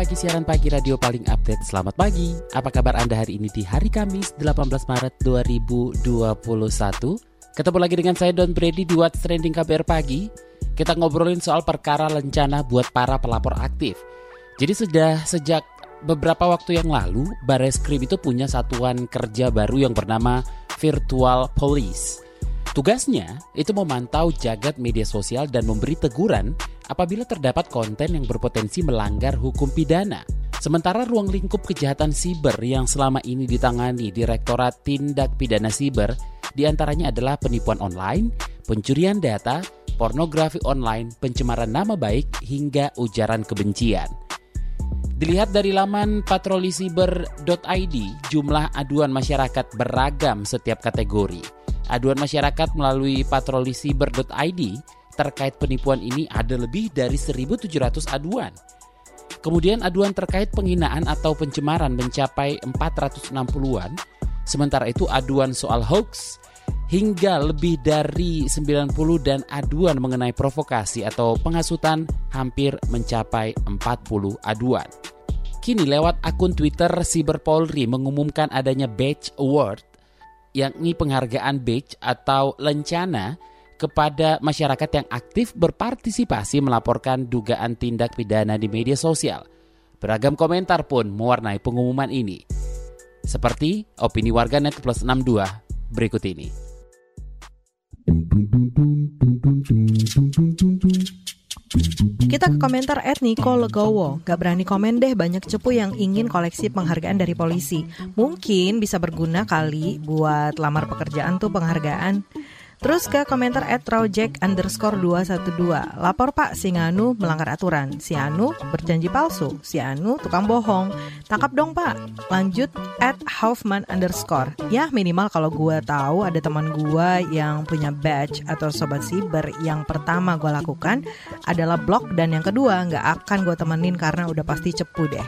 Pagi, siaran pagi radio paling update. Selamat pagi. Apa kabar Anda hari ini di hari Kamis 18 Maret 2021? Ketemu lagi dengan saya Don Brady di What's Trending KBR Pagi. Kita ngobrolin soal perkara lencana buat para pelapor aktif. Jadi sudah sejak beberapa waktu yang lalu, Bareskrim itu punya satuan kerja baru yang bernama Virtual Police. Tugasnya itu memantau jagat media sosial dan memberi teguran apabila terdapat konten yang berpotensi melanggar hukum pidana. Sementara ruang lingkup kejahatan siber yang selama ini ditangani Direktorat Tindak Pidana Siber di antaranya adalah penipuan online, pencurian data, pornografi online, pencemaran nama baik, hingga ujaran kebencian. Dilihat dari laman patrolisiber.id, jumlah aduan masyarakat beragam setiap kategori. Aduan masyarakat melalui patrolisiber.id terkait penipuan ini ada lebih dari 1.700 aduan. Kemudian aduan terkait penghinaan atau pencemaran mencapai 460-an, sementara itu aduan soal hoax hingga lebih dari 90 dan aduan mengenai provokasi atau penghasutan hampir mencapai 40 aduan. Kini lewat akun Twitter Siber Polri mengumumkan adanya Badge Award, yakni penghargaan badge atau lencana kepada masyarakat yang aktif berpartisipasi melaporkan dugaan tindak pidana di media sosial. Beragam komentar pun mewarnai pengumuman ini. Seperti opini warganet plus 62 berikut ini. Kita ke komentar Ed Niko Legowo. Gak berani komen deh banyak cepu yang ingin koleksi penghargaan dari polisi. Mungkin bisa berguna kali buat lamar pekerjaan tuh penghargaan. Terus ke komentar at Rojek underscore 212 Lapor pak si Nganu melanggar aturan. Si Anu berjanji palsu. Si Anu tukang bohong. Tangkap dong pak. Lanjut at Hoffman underscore. Ya minimal kalau gue tahu ada teman gue yang punya badge atau sobat siber Yang pertama gue lakukan adalah blok Dan yang kedua nggak akan gue temenin karena udah pasti cepu deh.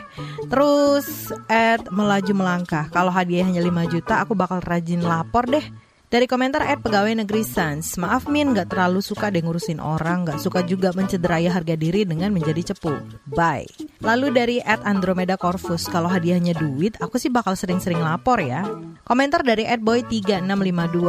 Terus at melaju melangkah. Kalau hadiahnya 5 juta aku bakal rajin lapor deh dari komentar at pegawai negeri Sans, maaf Min gak terlalu suka deh ngurusin orang, gak suka juga mencederai harga diri dengan menjadi cepu. Bye. Lalu dari at Andromeda Corvus, kalau hadiahnya duit, aku sih bakal sering-sering lapor ya. Komentar dari at Boy3652,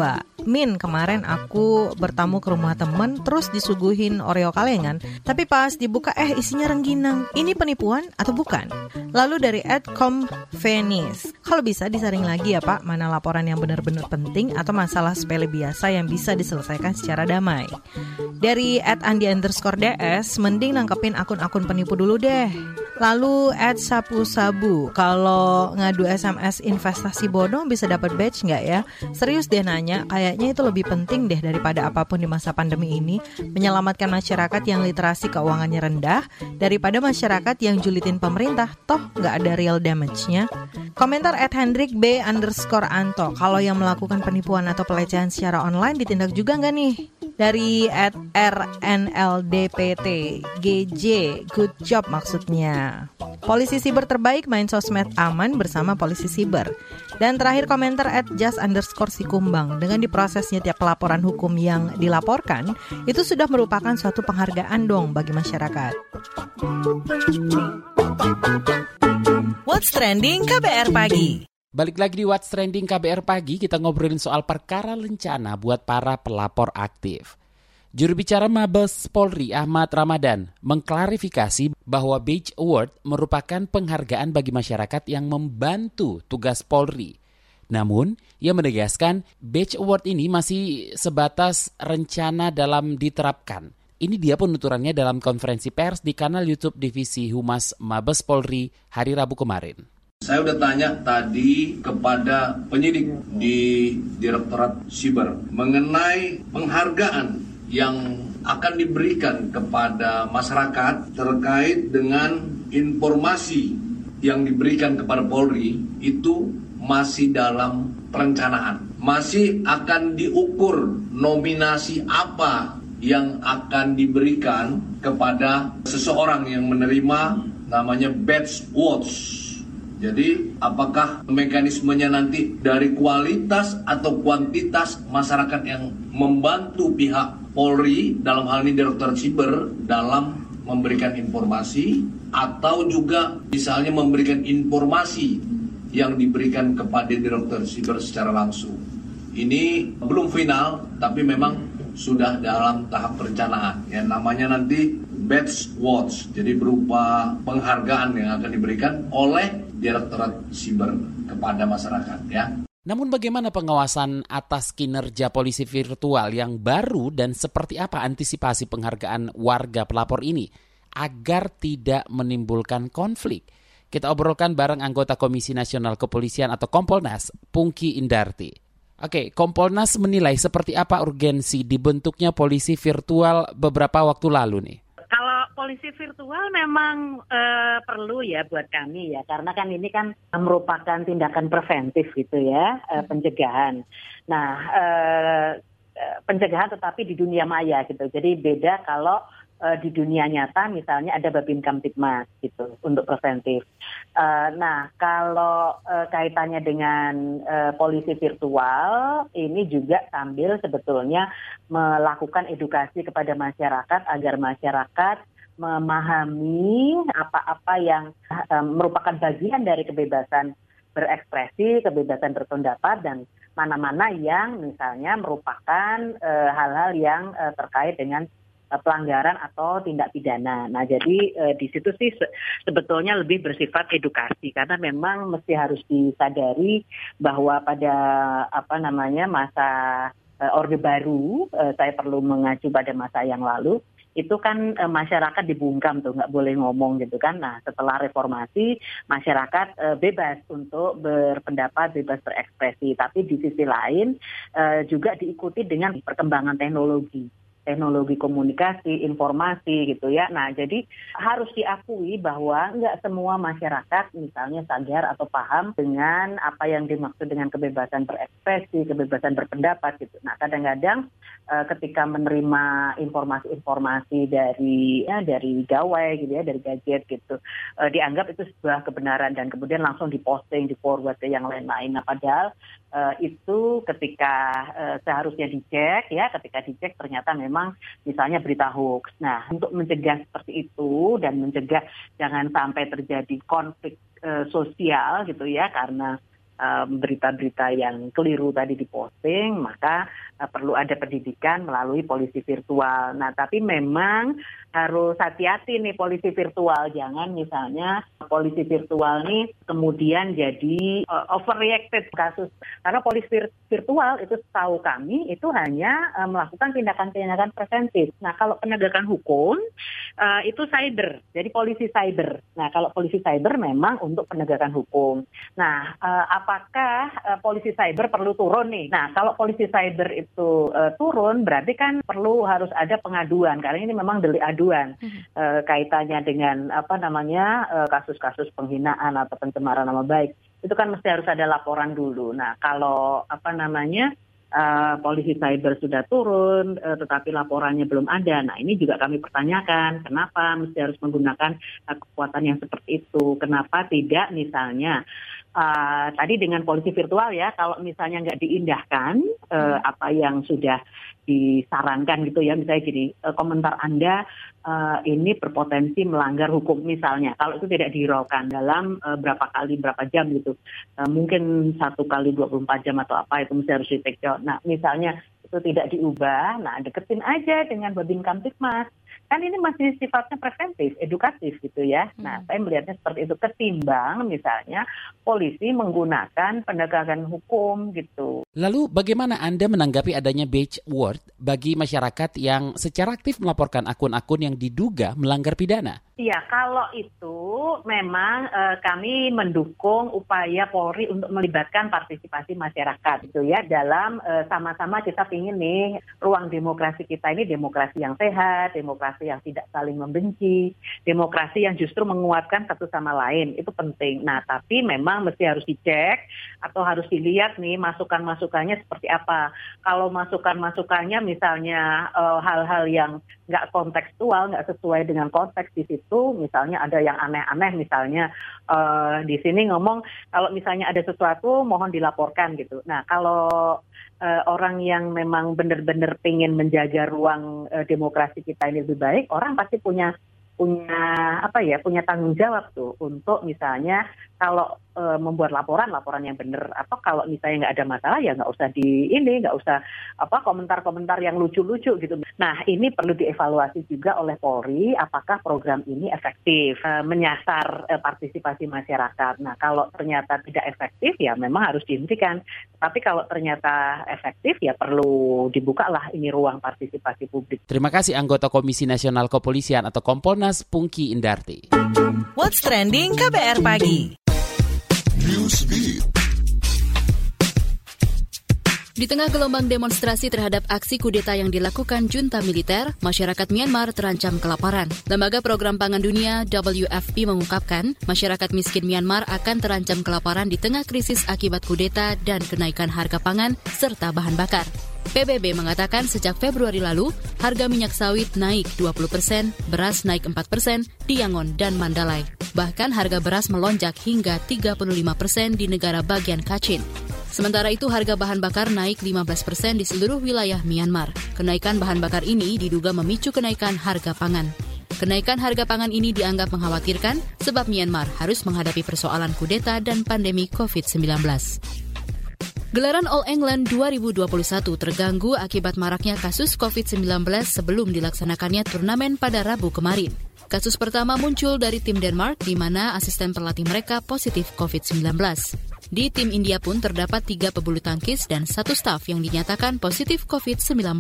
Min kemarin aku bertamu ke rumah temen, terus disuguhin Oreo kalengan, tapi pas dibuka eh isinya rengginang. Ini penipuan atau bukan? Lalu dari at Comvenis, kalau bisa disaring lagi ya pak, mana laporan yang benar-benar penting atau mas masalah sepele biasa yang bisa diselesaikan secara damai. Dari at Andi underscore DS, mending nangkepin akun-akun penipu dulu deh. Lalu at sapu-sabu, kalau ngadu SMS investasi bodong bisa dapat badge nggak ya? Serius deh nanya, kayaknya itu lebih penting deh daripada apa pun di masa pandemi ini, menyelamatkan masyarakat yang literasi keuangannya rendah, daripada masyarakat yang julitin pemerintah, toh nggak ada real damage-nya. Komentar at Hendrik B underscore Anto, kalau yang melakukan penipuan atau pelecehan secara online ditindak juga nggak nih? Dari at RNLDPT GJ, good job maksudnya. Polisi siber terbaik main sosmed aman bersama polisi siber. Dan terakhir komentar at just underscore si kumbang. Dengan diprosesnya tiap pelaporan hukum yang dilaporkan, itu sudah merupakan suatu penghargaan dong bagi masyarakat. What's Trending KBR Pagi Balik lagi di What's Trending KBR Pagi, kita ngobrolin soal perkara lencana buat para pelapor aktif. Juru bicara Mabes Polri Ahmad Ramadan mengklarifikasi bahwa Badge Award merupakan penghargaan bagi masyarakat yang membantu tugas Polri. Namun, ia menegaskan Badge Award ini masih sebatas rencana dalam diterapkan. Ini dia penuturannya dalam konferensi pers di kanal YouTube Divisi Humas Mabes Polri hari Rabu kemarin. Saya udah tanya tadi kepada penyidik di Direktorat Siber mengenai penghargaan yang akan diberikan kepada masyarakat terkait dengan informasi yang diberikan kepada Polri itu masih dalam perencanaan. Masih akan diukur nominasi apa yang akan diberikan kepada seseorang yang menerima namanya badge watch. Jadi apakah mekanismenya nanti dari kualitas atau kuantitas masyarakat yang membantu pihak Polri dalam hal ini Direktur Siber dalam memberikan informasi atau juga misalnya memberikan informasi yang diberikan kepada Direktur Siber secara langsung. Ini belum final tapi memang sudah dalam tahap perencanaan. Ya namanya nanti Badge Watch. Jadi berupa penghargaan yang akan diberikan oleh Direktorat Siber kepada masyarakat ya. Namun bagaimana pengawasan atas kinerja polisi virtual yang baru dan seperti apa antisipasi penghargaan warga pelapor ini agar tidak menimbulkan konflik? Kita obrolkan bareng anggota Komisi Nasional Kepolisian atau Kompolnas, Pungki Indarti. Oke, Kompolnas menilai seperti apa urgensi dibentuknya polisi virtual beberapa waktu lalu nih? polisi virtual memang uh, perlu ya buat kami ya karena kan ini kan merupakan tindakan preventif gitu ya uh, pencegahan. Nah uh, pencegahan tetapi di dunia maya gitu. Jadi beda kalau uh, di dunia nyata misalnya ada Babin Kamtipmas gitu untuk preventif. Uh, nah kalau uh, kaitannya dengan uh, polisi virtual ini juga sambil sebetulnya melakukan edukasi kepada masyarakat agar masyarakat memahami apa-apa yang um, merupakan bagian dari kebebasan berekspresi, kebebasan berpendapat dan mana-mana yang misalnya merupakan uh, hal-hal yang uh, terkait dengan uh, pelanggaran atau tindak pidana. Nah, jadi uh, di situ sih se sebetulnya lebih bersifat edukasi karena memang mesti harus disadari bahwa pada apa namanya masa uh, Orde Baru, saya perlu mengacu pada masa yang lalu itu kan e, masyarakat dibungkam tuh nggak boleh ngomong gitu kan. Nah setelah reformasi masyarakat e, bebas untuk berpendapat, bebas berekspresi. Tapi di sisi lain e, juga diikuti dengan perkembangan teknologi teknologi komunikasi, informasi gitu ya. Nah, jadi harus diakui bahwa nggak semua masyarakat misalnya sadar atau paham dengan apa yang dimaksud dengan kebebasan berekspresi, kebebasan berpendapat gitu. Nah, kadang-kadang uh, ketika menerima informasi-informasi dari ya dari gawai gitu ya, dari gadget gitu, uh, dianggap itu sebuah kebenaran dan kemudian langsung diposting, di forward ke yang lain-lain. Nah, padahal uh, itu ketika uh, seharusnya dicek ya, ketika dicek ternyata memang memang misalnya berita hoax. Nah, untuk mencegah seperti itu dan mencegah jangan sampai terjadi konflik uh, sosial gitu ya karena berita-berita yang keliru tadi diposting, maka uh, perlu ada pendidikan melalui polisi virtual. Nah, tapi memang harus hati-hati nih polisi virtual. Jangan misalnya polisi virtual nih kemudian jadi uh, overreacted kasus. Karena polisi vir virtual itu tahu kami itu hanya uh, melakukan tindakan-tindakan preventif. Nah kalau penegakan hukum itu cyber, jadi polisi cyber. Nah kalau polisi cyber memang untuk penegakan hukum. Nah uh, apakah uh, polisi cyber perlu turun nih? Nah kalau polisi cyber itu uh, turun berarti kan perlu harus ada pengaduan karena ini memang delik adu pengaduan hmm. uh, kaitannya dengan apa namanya eh, kasus-kasus penghinaan atau pencemaran nama baik itu kan mesti harus ada laporan dulu. Nah kalau apa namanya uh, polisi cyber sudah turun, uh, tetapi laporannya belum ada. Nah ini juga kami pertanyakan, kenapa mesti harus menggunakan uh, kekuatan yang seperti itu? Kenapa tidak misalnya uh, tadi dengan polisi virtual ya, kalau misalnya nggak diindahkan uh, apa yang sudah disarankan gitu ya misalnya gini uh, komentar anda uh, ini berpotensi melanggar hukum misalnya. Kalau itu tidak dihiraukan dalam uh, berapa kali berapa jam gitu. Uh, mungkin satu kali 24 jam atau apa itu mesti harus di take nah misalnya itu tidak diubah nah deketin aja dengan babin kamtipmas kan ini masih sifatnya preventif, edukatif gitu ya. Hmm. Nah, saya melihatnya seperti itu ketimbang misalnya polisi menggunakan penegakan hukum gitu. Lalu bagaimana Anda menanggapi adanya badge award bagi masyarakat yang secara aktif melaporkan akun-akun yang diduga melanggar pidana? Iya, kalau itu memang eh, kami mendukung upaya Polri untuk melibatkan partisipasi masyarakat gitu ya dalam eh, sama-sama kita ingin nih ruang demokrasi kita ini demokrasi yang sehat, demokrasi yang tidak saling membenci, demokrasi yang justru menguatkan satu sama lain itu penting. Nah, tapi memang mesti harus dicek atau harus dilihat nih masukan-masukannya seperti apa. Kalau masukan-masukannya misalnya eh, hal-hal yang nggak kontekstual, nggak sesuai dengan konteks di situ, misalnya ada yang aneh-aneh, misalnya eh, di sini ngomong kalau misalnya ada sesuatu mohon dilaporkan gitu. Nah kalau eh, orang yang memang benar-benar pengen menjaga ruang eh, demokrasi kita ini lebih baik, orang pasti punya punya apa ya punya tanggung jawab tuh untuk misalnya kalau e, membuat laporan laporan yang benar atau kalau misalnya nggak ada masalah ya nggak usah di ini nggak usah apa komentar-komentar yang lucu-lucu gitu. Nah ini perlu dievaluasi juga oleh Polri apakah program ini efektif e, menyasar e, partisipasi masyarakat. Nah kalau ternyata tidak efektif ya memang harus dihentikan. Tapi kalau ternyata efektif ya perlu dibukalah ini ruang partisipasi publik. Terima kasih anggota Komisi Nasional Kepolisian atau Kompolnas Pungki Indarti. What's trending KBR pagi? Di tengah gelombang demonstrasi terhadap aksi kudeta yang dilakukan junta militer, masyarakat Myanmar terancam kelaparan. Lembaga Program Pangan Dunia WFP mengungkapkan, masyarakat miskin Myanmar akan terancam kelaparan di tengah krisis akibat kudeta dan kenaikan harga pangan serta bahan bakar. PBB mengatakan sejak Februari lalu, harga minyak sawit naik 20 persen, beras naik 4 persen di Yangon dan Mandalay. Bahkan harga beras melonjak hingga 35 persen di negara bagian Kachin. Sementara itu harga bahan bakar naik 15 persen di seluruh wilayah Myanmar. Kenaikan bahan bakar ini diduga memicu kenaikan harga pangan. Kenaikan harga pangan ini dianggap mengkhawatirkan sebab Myanmar harus menghadapi persoalan kudeta dan pandemi COVID-19. Gelaran All England 2021 terganggu akibat maraknya kasus COVID-19 sebelum dilaksanakannya turnamen pada Rabu kemarin. Kasus pertama muncul dari tim Denmark di mana asisten pelatih mereka positif COVID-19. Di tim India pun terdapat tiga pebulu tangkis dan satu staf yang dinyatakan positif COVID-19.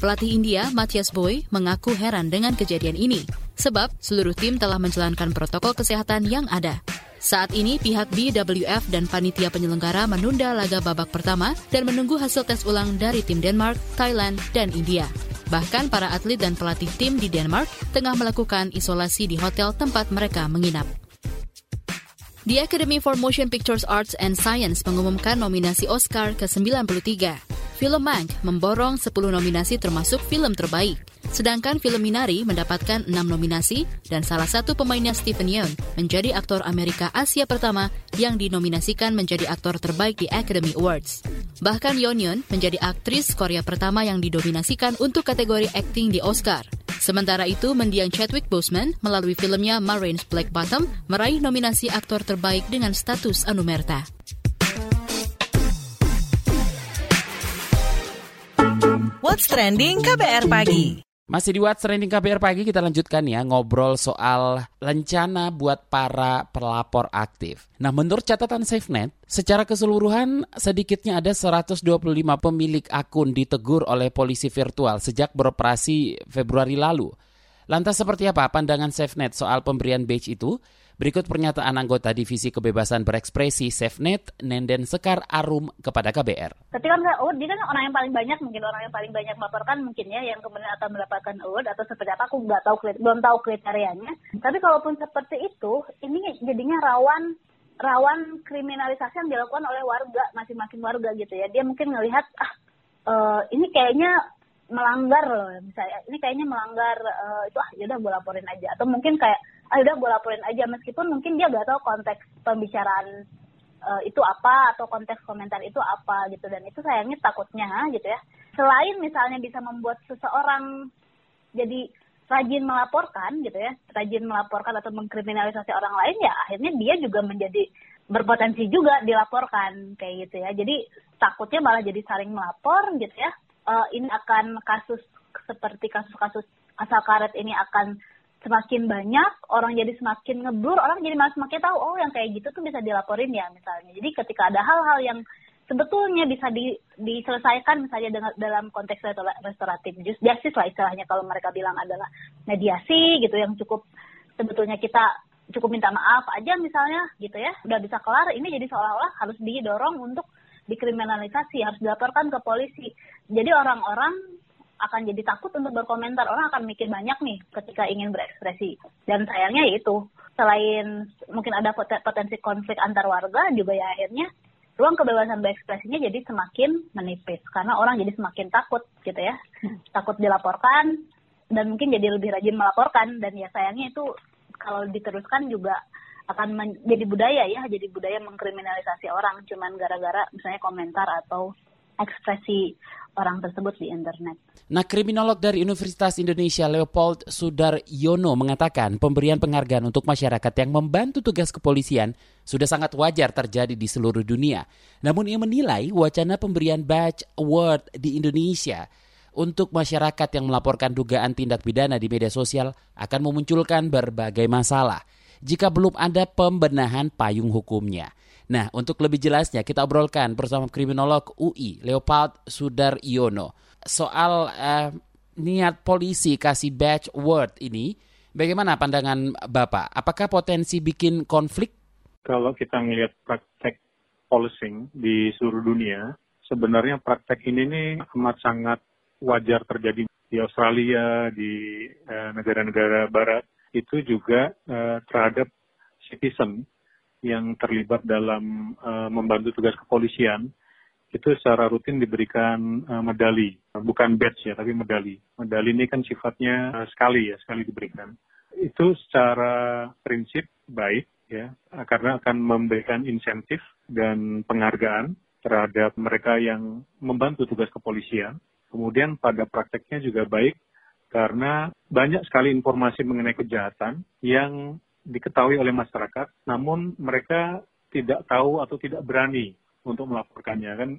Pelatih India, Matthias Boy, mengaku heran dengan kejadian ini, sebab seluruh tim telah menjalankan protokol kesehatan yang ada. Saat ini pihak BWF dan panitia penyelenggara menunda laga babak pertama dan menunggu hasil tes ulang dari tim Denmark, Thailand, dan India. Bahkan para atlet dan pelatih tim di Denmark tengah melakukan isolasi di hotel tempat mereka menginap. The Academy for Motion Pictures Arts and Science mengumumkan nominasi Oscar ke-93. Film Mank memborong 10 nominasi termasuk film terbaik. Sedangkan film Minari mendapatkan 6 nominasi dan salah satu pemainnya Stephen Yeun menjadi aktor Amerika Asia pertama yang dinominasikan menjadi aktor terbaik di Academy Awards. Bahkan Yeon Yeun menjadi aktris Korea pertama yang didominasikan untuk kategori acting di Oscar. Sementara itu, mendiang Chadwick Boseman melalui filmnya Ma Rainey's Black Bottom meraih nominasi aktor terbaik dengan status Anumerta. What's trending KBR pagi? Masih di What's Trending KBR Pagi kita lanjutkan ya ngobrol soal rencana buat para pelapor aktif. Nah menurut catatan SafeNet, secara keseluruhan sedikitnya ada 125 pemilik akun ditegur oleh polisi virtual sejak beroperasi Februari lalu. Lantas seperti apa pandangan SafeNet soal pemberian badge itu? Berikut pernyataan anggota Divisi Kebebasan Berekspresi SafeNet, Nenden Sekar Arum kepada KBR. Ketika misalnya award, dia kan orang yang paling banyak, mungkin orang yang paling banyak melaporkan mungkin ya, yang kemudian akan mendapatkan award atau seperti apa, aku nggak tahu, belum tahu kriterianya. Tapi kalaupun seperti itu, ini jadinya rawan rawan kriminalisasi yang dilakukan oleh warga, masing-masing warga gitu ya. Dia mungkin ngelihat, ah uh, ini kayaknya melanggar loh, misalnya ini kayaknya melanggar uh, itu ah yaudah gue laporin aja. Atau mungkin kayak ah udah gue laporin aja. Meskipun mungkin dia gak tahu konteks pembicaraan uh, itu apa atau konteks komentar itu apa gitu. Dan itu sayangnya takutnya gitu ya. Selain misalnya bisa membuat seseorang jadi rajin melaporkan gitu ya rajin melaporkan atau mengkriminalisasi orang lain ya akhirnya dia juga menjadi berpotensi juga dilaporkan kayak gitu ya. Jadi takutnya malah jadi saling melapor gitu ya. Uh, ini akan kasus seperti kasus-kasus asal karet ini akan semakin banyak, orang jadi semakin ngeblur, orang jadi malah semakin tahu, oh yang kayak gitu tuh bisa dilaporin ya misalnya. Jadi ketika ada hal-hal yang sebetulnya bisa di, diselesaikan misalnya dengan dalam konteks restoratif justice lah istilahnya kalau mereka bilang adalah mediasi gitu yang cukup sebetulnya kita cukup minta maaf aja misalnya gitu ya udah bisa kelar ini jadi seolah-olah harus didorong untuk dikriminalisasi harus dilaporkan ke polisi jadi orang-orang akan jadi takut untuk berkomentar. Orang akan mikir banyak nih ketika ingin berekspresi. Dan sayangnya itu selain mungkin ada potensi konflik antar warga, juga ya akhirnya ruang kebebasan berekspresinya jadi semakin menipis. Karena orang jadi semakin takut gitu ya. Takut dilaporkan, dan mungkin jadi lebih rajin melaporkan. Dan ya sayangnya itu kalau diteruskan juga akan menjadi budaya ya, jadi budaya mengkriminalisasi orang cuman gara-gara misalnya komentar atau ekspresi orang tersebut di internet. Nah, kriminolog dari Universitas Indonesia Leopold Sudaryono mengatakan pemberian penghargaan untuk masyarakat yang membantu tugas kepolisian sudah sangat wajar terjadi di seluruh dunia. Namun ia menilai wacana pemberian badge award di Indonesia untuk masyarakat yang melaporkan dugaan tindak pidana di media sosial akan memunculkan berbagai masalah jika belum ada pembenahan payung hukumnya. Nah, untuk lebih jelasnya kita obrolkan bersama kriminolog UI Leopold Sudaryono soal uh, niat polisi kasih badge word ini. Bagaimana pandangan Bapak? Apakah potensi bikin konflik? Kalau kita melihat praktek policing di seluruh dunia, sebenarnya praktek ini nih amat sangat wajar terjadi di Australia, di eh, negara-negara uh, barat, itu juga uh, terhadap citizen yang terlibat dalam uh, membantu tugas kepolisian itu secara rutin diberikan uh, medali, bukan badge ya, tapi medali. Medali ini kan sifatnya uh, sekali ya, sekali diberikan. Itu secara prinsip baik ya, karena akan memberikan insentif dan penghargaan terhadap mereka yang membantu tugas kepolisian. Kemudian pada prakteknya juga baik karena banyak sekali informasi mengenai kejahatan yang diketahui oleh masyarakat, namun mereka tidak tahu atau tidak berani untuk melaporkannya kan.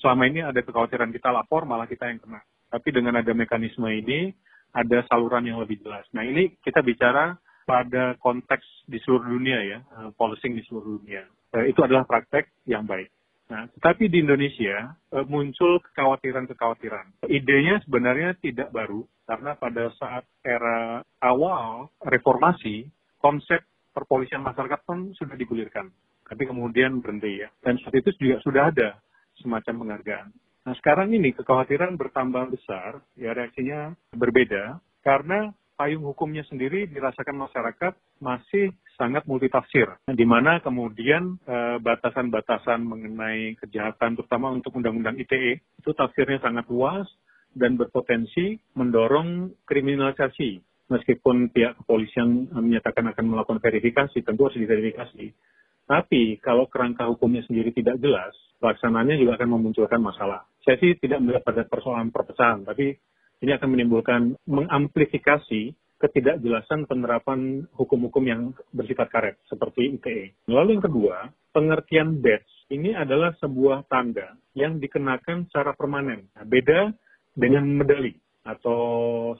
Selama ini ada kekhawatiran kita lapor malah kita yang kena. Tapi dengan ada mekanisme ini ada saluran yang lebih jelas. Nah ini kita bicara pada konteks di seluruh dunia ya, eh, policing di seluruh dunia. Eh, itu adalah praktek yang baik. Nah, tetapi di Indonesia eh, muncul kekhawatiran-kekhawatiran. Idenya sebenarnya tidak baru karena pada saat era awal reformasi konsep perpolisian masyarakat pun sudah digulirkan. Tapi kemudian berhenti ya. Dan saat itu juga sudah ada semacam penghargaan. Nah sekarang ini kekhawatiran bertambah besar, ya reaksinya berbeda, karena payung hukumnya sendiri dirasakan masyarakat masih sangat multitafsir, di mana kemudian eh, batasan-batasan mengenai kejahatan, terutama untuk undang-undang ITE, itu tafsirnya sangat luas dan berpotensi mendorong kriminalisasi meskipun pihak kepolisian menyatakan akan melakukan verifikasi, tentu harus diverifikasi. Tapi kalau kerangka hukumnya sendiri tidak jelas, pelaksananya juga akan memunculkan masalah. Saya sih tidak melihat pada persoalan perpecahan, tapi ini akan menimbulkan mengamplifikasi ketidakjelasan penerapan hukum-hukum yang bersifat karet, seperti ITE. Lalu yang kedua, pengertian badge ini adalah sebuah tanda yang dikenakan secara permanen. Nah, beda dengan medali atau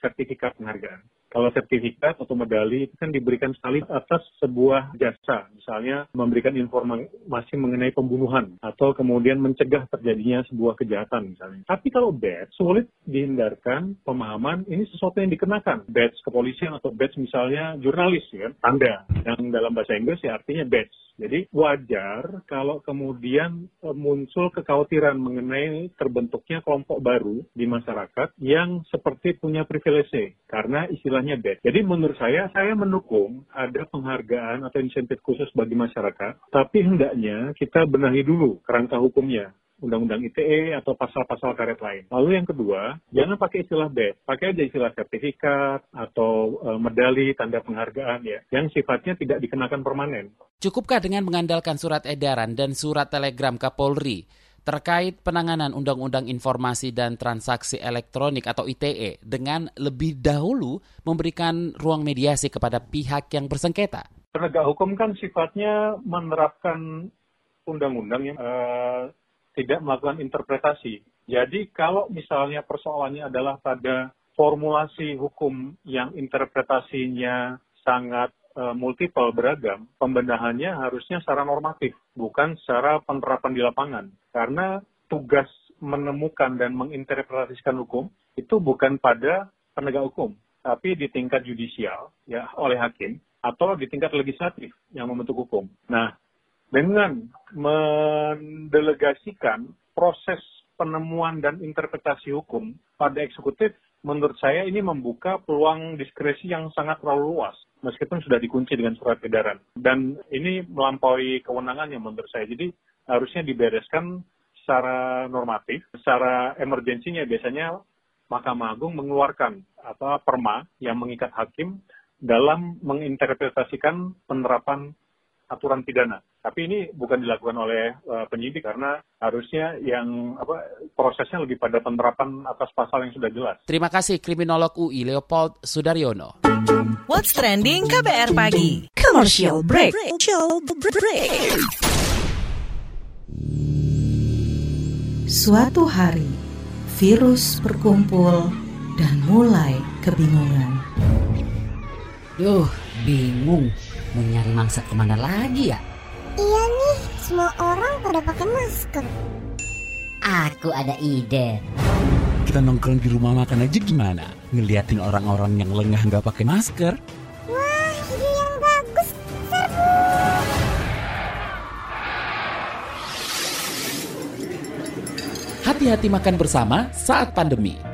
sertifikat penghargaan. Kalau sertifikat atau medali itu kan diberikan sekali atas sebuah jasa, misalnya memberikan informasi mengenai pembunuhan atau kemudian mencegah terjadinya sebuah kejahatan misalnya. Tapi kalau badge sulit dihindarkan pemahaman ini sesuatu yang dikenakan. Badge kepolisian atau badge misalnya jurnalis ya, tanda yang dalam bahasa Inggris ya artinya badge. Jadi wajar kalau kemudian e, muncul kekhawatiran mengenai terbentuknya kelompok baru di masyarakat yang seperti punya privilege. Karena istilahnya bed. Jadi menurut saya, saya mendukung ada penghargaan atau insentif khusus bagi masyarakat, tapi hendaknya kita benahi dulu kerangka hukumnya undang-undang ITE atau pasal-pasal karet lain. Lalu yang kedua, jangan pakai istilah badge, pakai aja istilah sertifikat atau e, medali, tanda penghargaan ya, yang sifatnya tidak dikenakan permanen. Cukupkah dengan mengandalkan surat edaran dan surat telegram Kapolri terkait penanganan Undang-Undang Informasi dan Transaksi Elektronik atau ITE dengan lebih dahulu memberikan ruang mediasi kepada pihak yang bersengketa? Penegak hukum kan sifatnya menerapkan undang-undang yang uh, tidak melakukan interpretasi. Jadi kalau misalnya persoalannya adalah pada formulasi hukum yang interpretasinya sangat uh, multiple beragam, pembenahannya harusnya secara normatif, bukan secara penerapan di lapangan. Karena tugas menemukan dan menginterpretasikan hukum itu bukan pada penegak hukum, tapi di tingkat judicial ya oleh hakim atau di tingkat legislatif yang membentuk hukum. Nah, dengan mendelegasikan proses penemuan dan interpretasi hukum pada eksekutif menurut saya ini membuka peluang diskresi yang sangat terlalu luas, meskipun sudah dikunci dengan surat edaran. Dan ini melampaui kewenangannya menurut saya. Jadi harusnya dibereskan secara normatif, secara emergensinya biasanya Mahkamah Agung mengeluarkan apa perma yang mengikat hakim dalam menginterpretasikan penerapan aturan pidana. Tapi ini bukan dilakukan oleh uh, penyidik karena harusnya yang apa prosesnya lebih pada penerapan atas pasal yang sudah jelas. Terima kasih kriminolog UI Leopold Sudaryono. What's trending KBR pagi? Commercial break. Commercial break. Suatu hari, virus berkumpul dan mulai kebingungan. Duh, bingung mau nyari mangsa ke mana lagi ya? Iya nih, semua orang pada pakai masker. Aku ada ide. Kita nongkrong di rumah makan aja gimana? Ngeliatin orang-orang yang lengah nggak pakai masker? Wah, ide yang bagus. Serbu. Hati-hati makan bersama saat pandemi.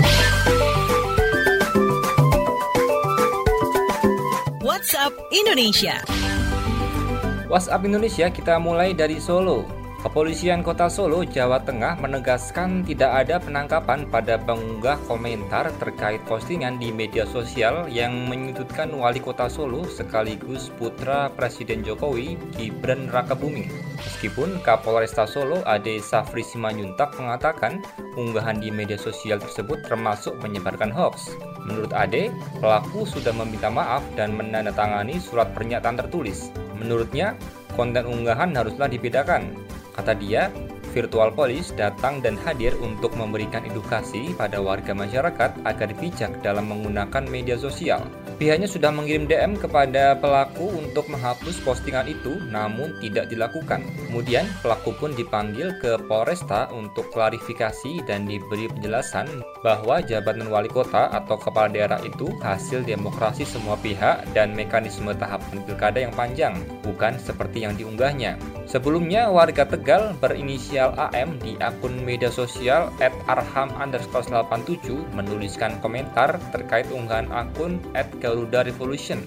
WhatsApp Indonesia. WhatsApp Indonesia kita mulai dari Solo. Kepolisian Kota Solo, Jawa Tengah menegaskan tidak ada penangkapan pada pengunggah komentar terkait postingan di media sosial yang menyudutkan wali kota Solo sekaligus putra Presiden Jokowi, Gibran Rakabuming. Meskipun Kapolresta Solo, Ade Safri Simanjuntak mengatakan unggahan di media sosial tersebut termasuk menyebarkan hoax. Menurut Ade, pelaku sudah meminta maaf dan menandatangani surat pernyataan tertulis. Menurutnya, konten unggahan haruslah dibedakan Kata dia, virtual police datang dan hadir untuk memberikan edukasi pada warga masyarakat agar bijak dalam menggunakan media sosial. Pihaknya sudah mengirim DM kepada pelaku untuk menghapus postingan itu, namun tidak dilakukan. Kemudian, pelaku pun dipanggil ke Polresta untuk klarifikasi dan diberi penjelasan bahwa jabatan wali kota atau kepala daerah itu hasil demokrasi semua pihak dan mekanisme tahapan pilkada yang panjang, bukan seperti yang diunggahnya. Sebelumnya, warga Tegal berinisial AM di akun media sosial @arham_87 menuliskan komentar terkait unggahan akun Garuda Revolution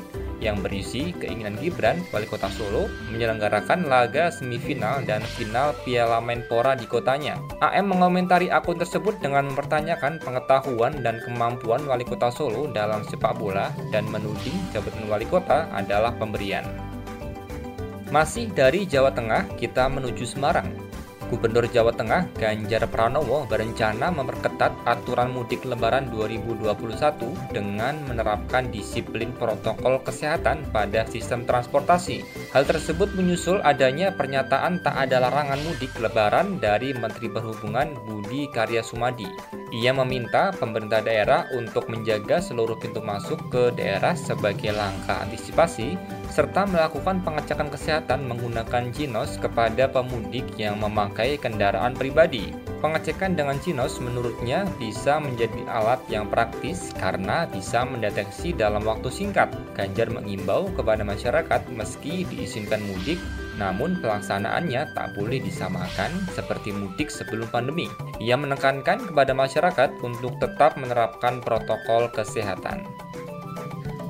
yang berisi keinginan Gibran, wali kota Solo, menyelenggarakan laga semifinal dan final Piala Menpora di kotanya. AM mengomentari akun tersebut dengan mempertanyakan pengetahuan dan kemampuan wali kota Solo dalam sepak bola dan menuding jabatan wali kota adalah pemberian. Masih dari Jawa Tengah, kita menuju Semarang. Gubernur Jawa Tengah Ganjar Pranowo berencana memperketat aturan mudik lebaran 2021 dengan menerapkan disiplin protokol kesehatan pada sistem transportasi. Hal tersebut menyusul adanya pernyataan tak ada larangan mudik lebaran dari Menteri Perhubungan Budi Karya Sumadi. Ia meminta pemerintah daerah untuk menjaga seluruh pintu masuk ke daerah sebagai langkah antisipasi serta melakukan pengecekan kesehatan menggunakan Jinos kepada pemudik yang memakai kendaraan pribadi. Pengecekan dengan Jinos menurutnya bisa menjadi alat yang praktis karena bisa mendeteksi dalam waktu singkat. Ganjar mengimbau kepada masyarakat meski diizinkan mudik, namun pelaksanaannya tak boleh disamakan seperti mudik sebelum pandemi. Ia menekankan kepada masyarakat untuk tetap menerapkan protokol kesehatan.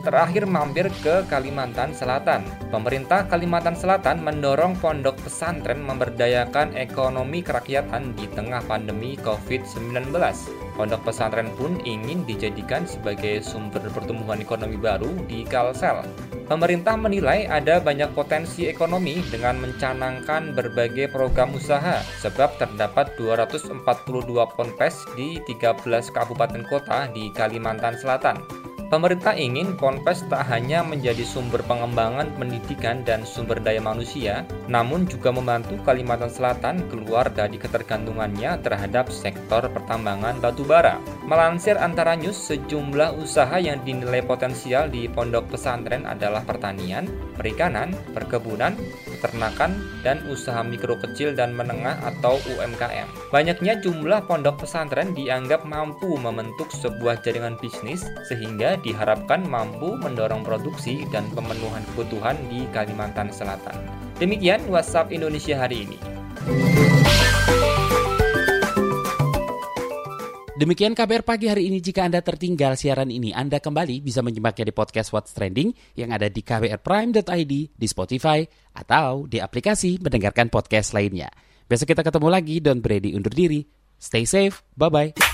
terakhir mampir ke Kalimantan Selatan. Pemerintah Kalimantan Selatan mendorong pondok pesantren memberdayakan ekonomi kerakyatan di tengah pandemi COVID-19. Pondok pesantren pun ingin dijadikan sebagai sumber pertumbuhan ekonomi baru di Kalsel. Pemerintah menilai ada banyak potensi ekonomi dengan mencanangkan berbagai program usaha sebab terdapat 242 ponpes di 13 kabupaten kota di Kalimantan Selatan. Pemerintah ingin Ponpes tak hanya menjadi sumber pengembangan pendidikan dan sumber daya manusia, namun juga membantu Kalimantan Selatan keluar dari ketergantungannya terhadap sektor pertambangan batubara. Melansir antara news, sejumlah usaha yang dinilai potensial di pondok pesantren adalah pertanian, perikanan, perkebunan, peternakan, dan usaha mikro kecil dan menengah atau UMKM. Banyaknya jumlah pondok pesantren dianggap mampu membentuk sebuah jaringan bisnis sehingga diharapkan mampu mendorong produksi dan pemenuhan kebutuhan di Kalimantan Selatan. Demikian WhatsApp Indonesia hari ini. Demikian KBR pagi hari ini. Jika Anda tertinggal siaran ini, Anda kembali bisa menyimaknya di podcast What's Trending yang ada di kbrprime.id, di Spotify, atau di aplikasi mendengarkan podcast lainnya. Besok kita ketemu lagi, Don Brady undur diri. Stay safe, bye-bye.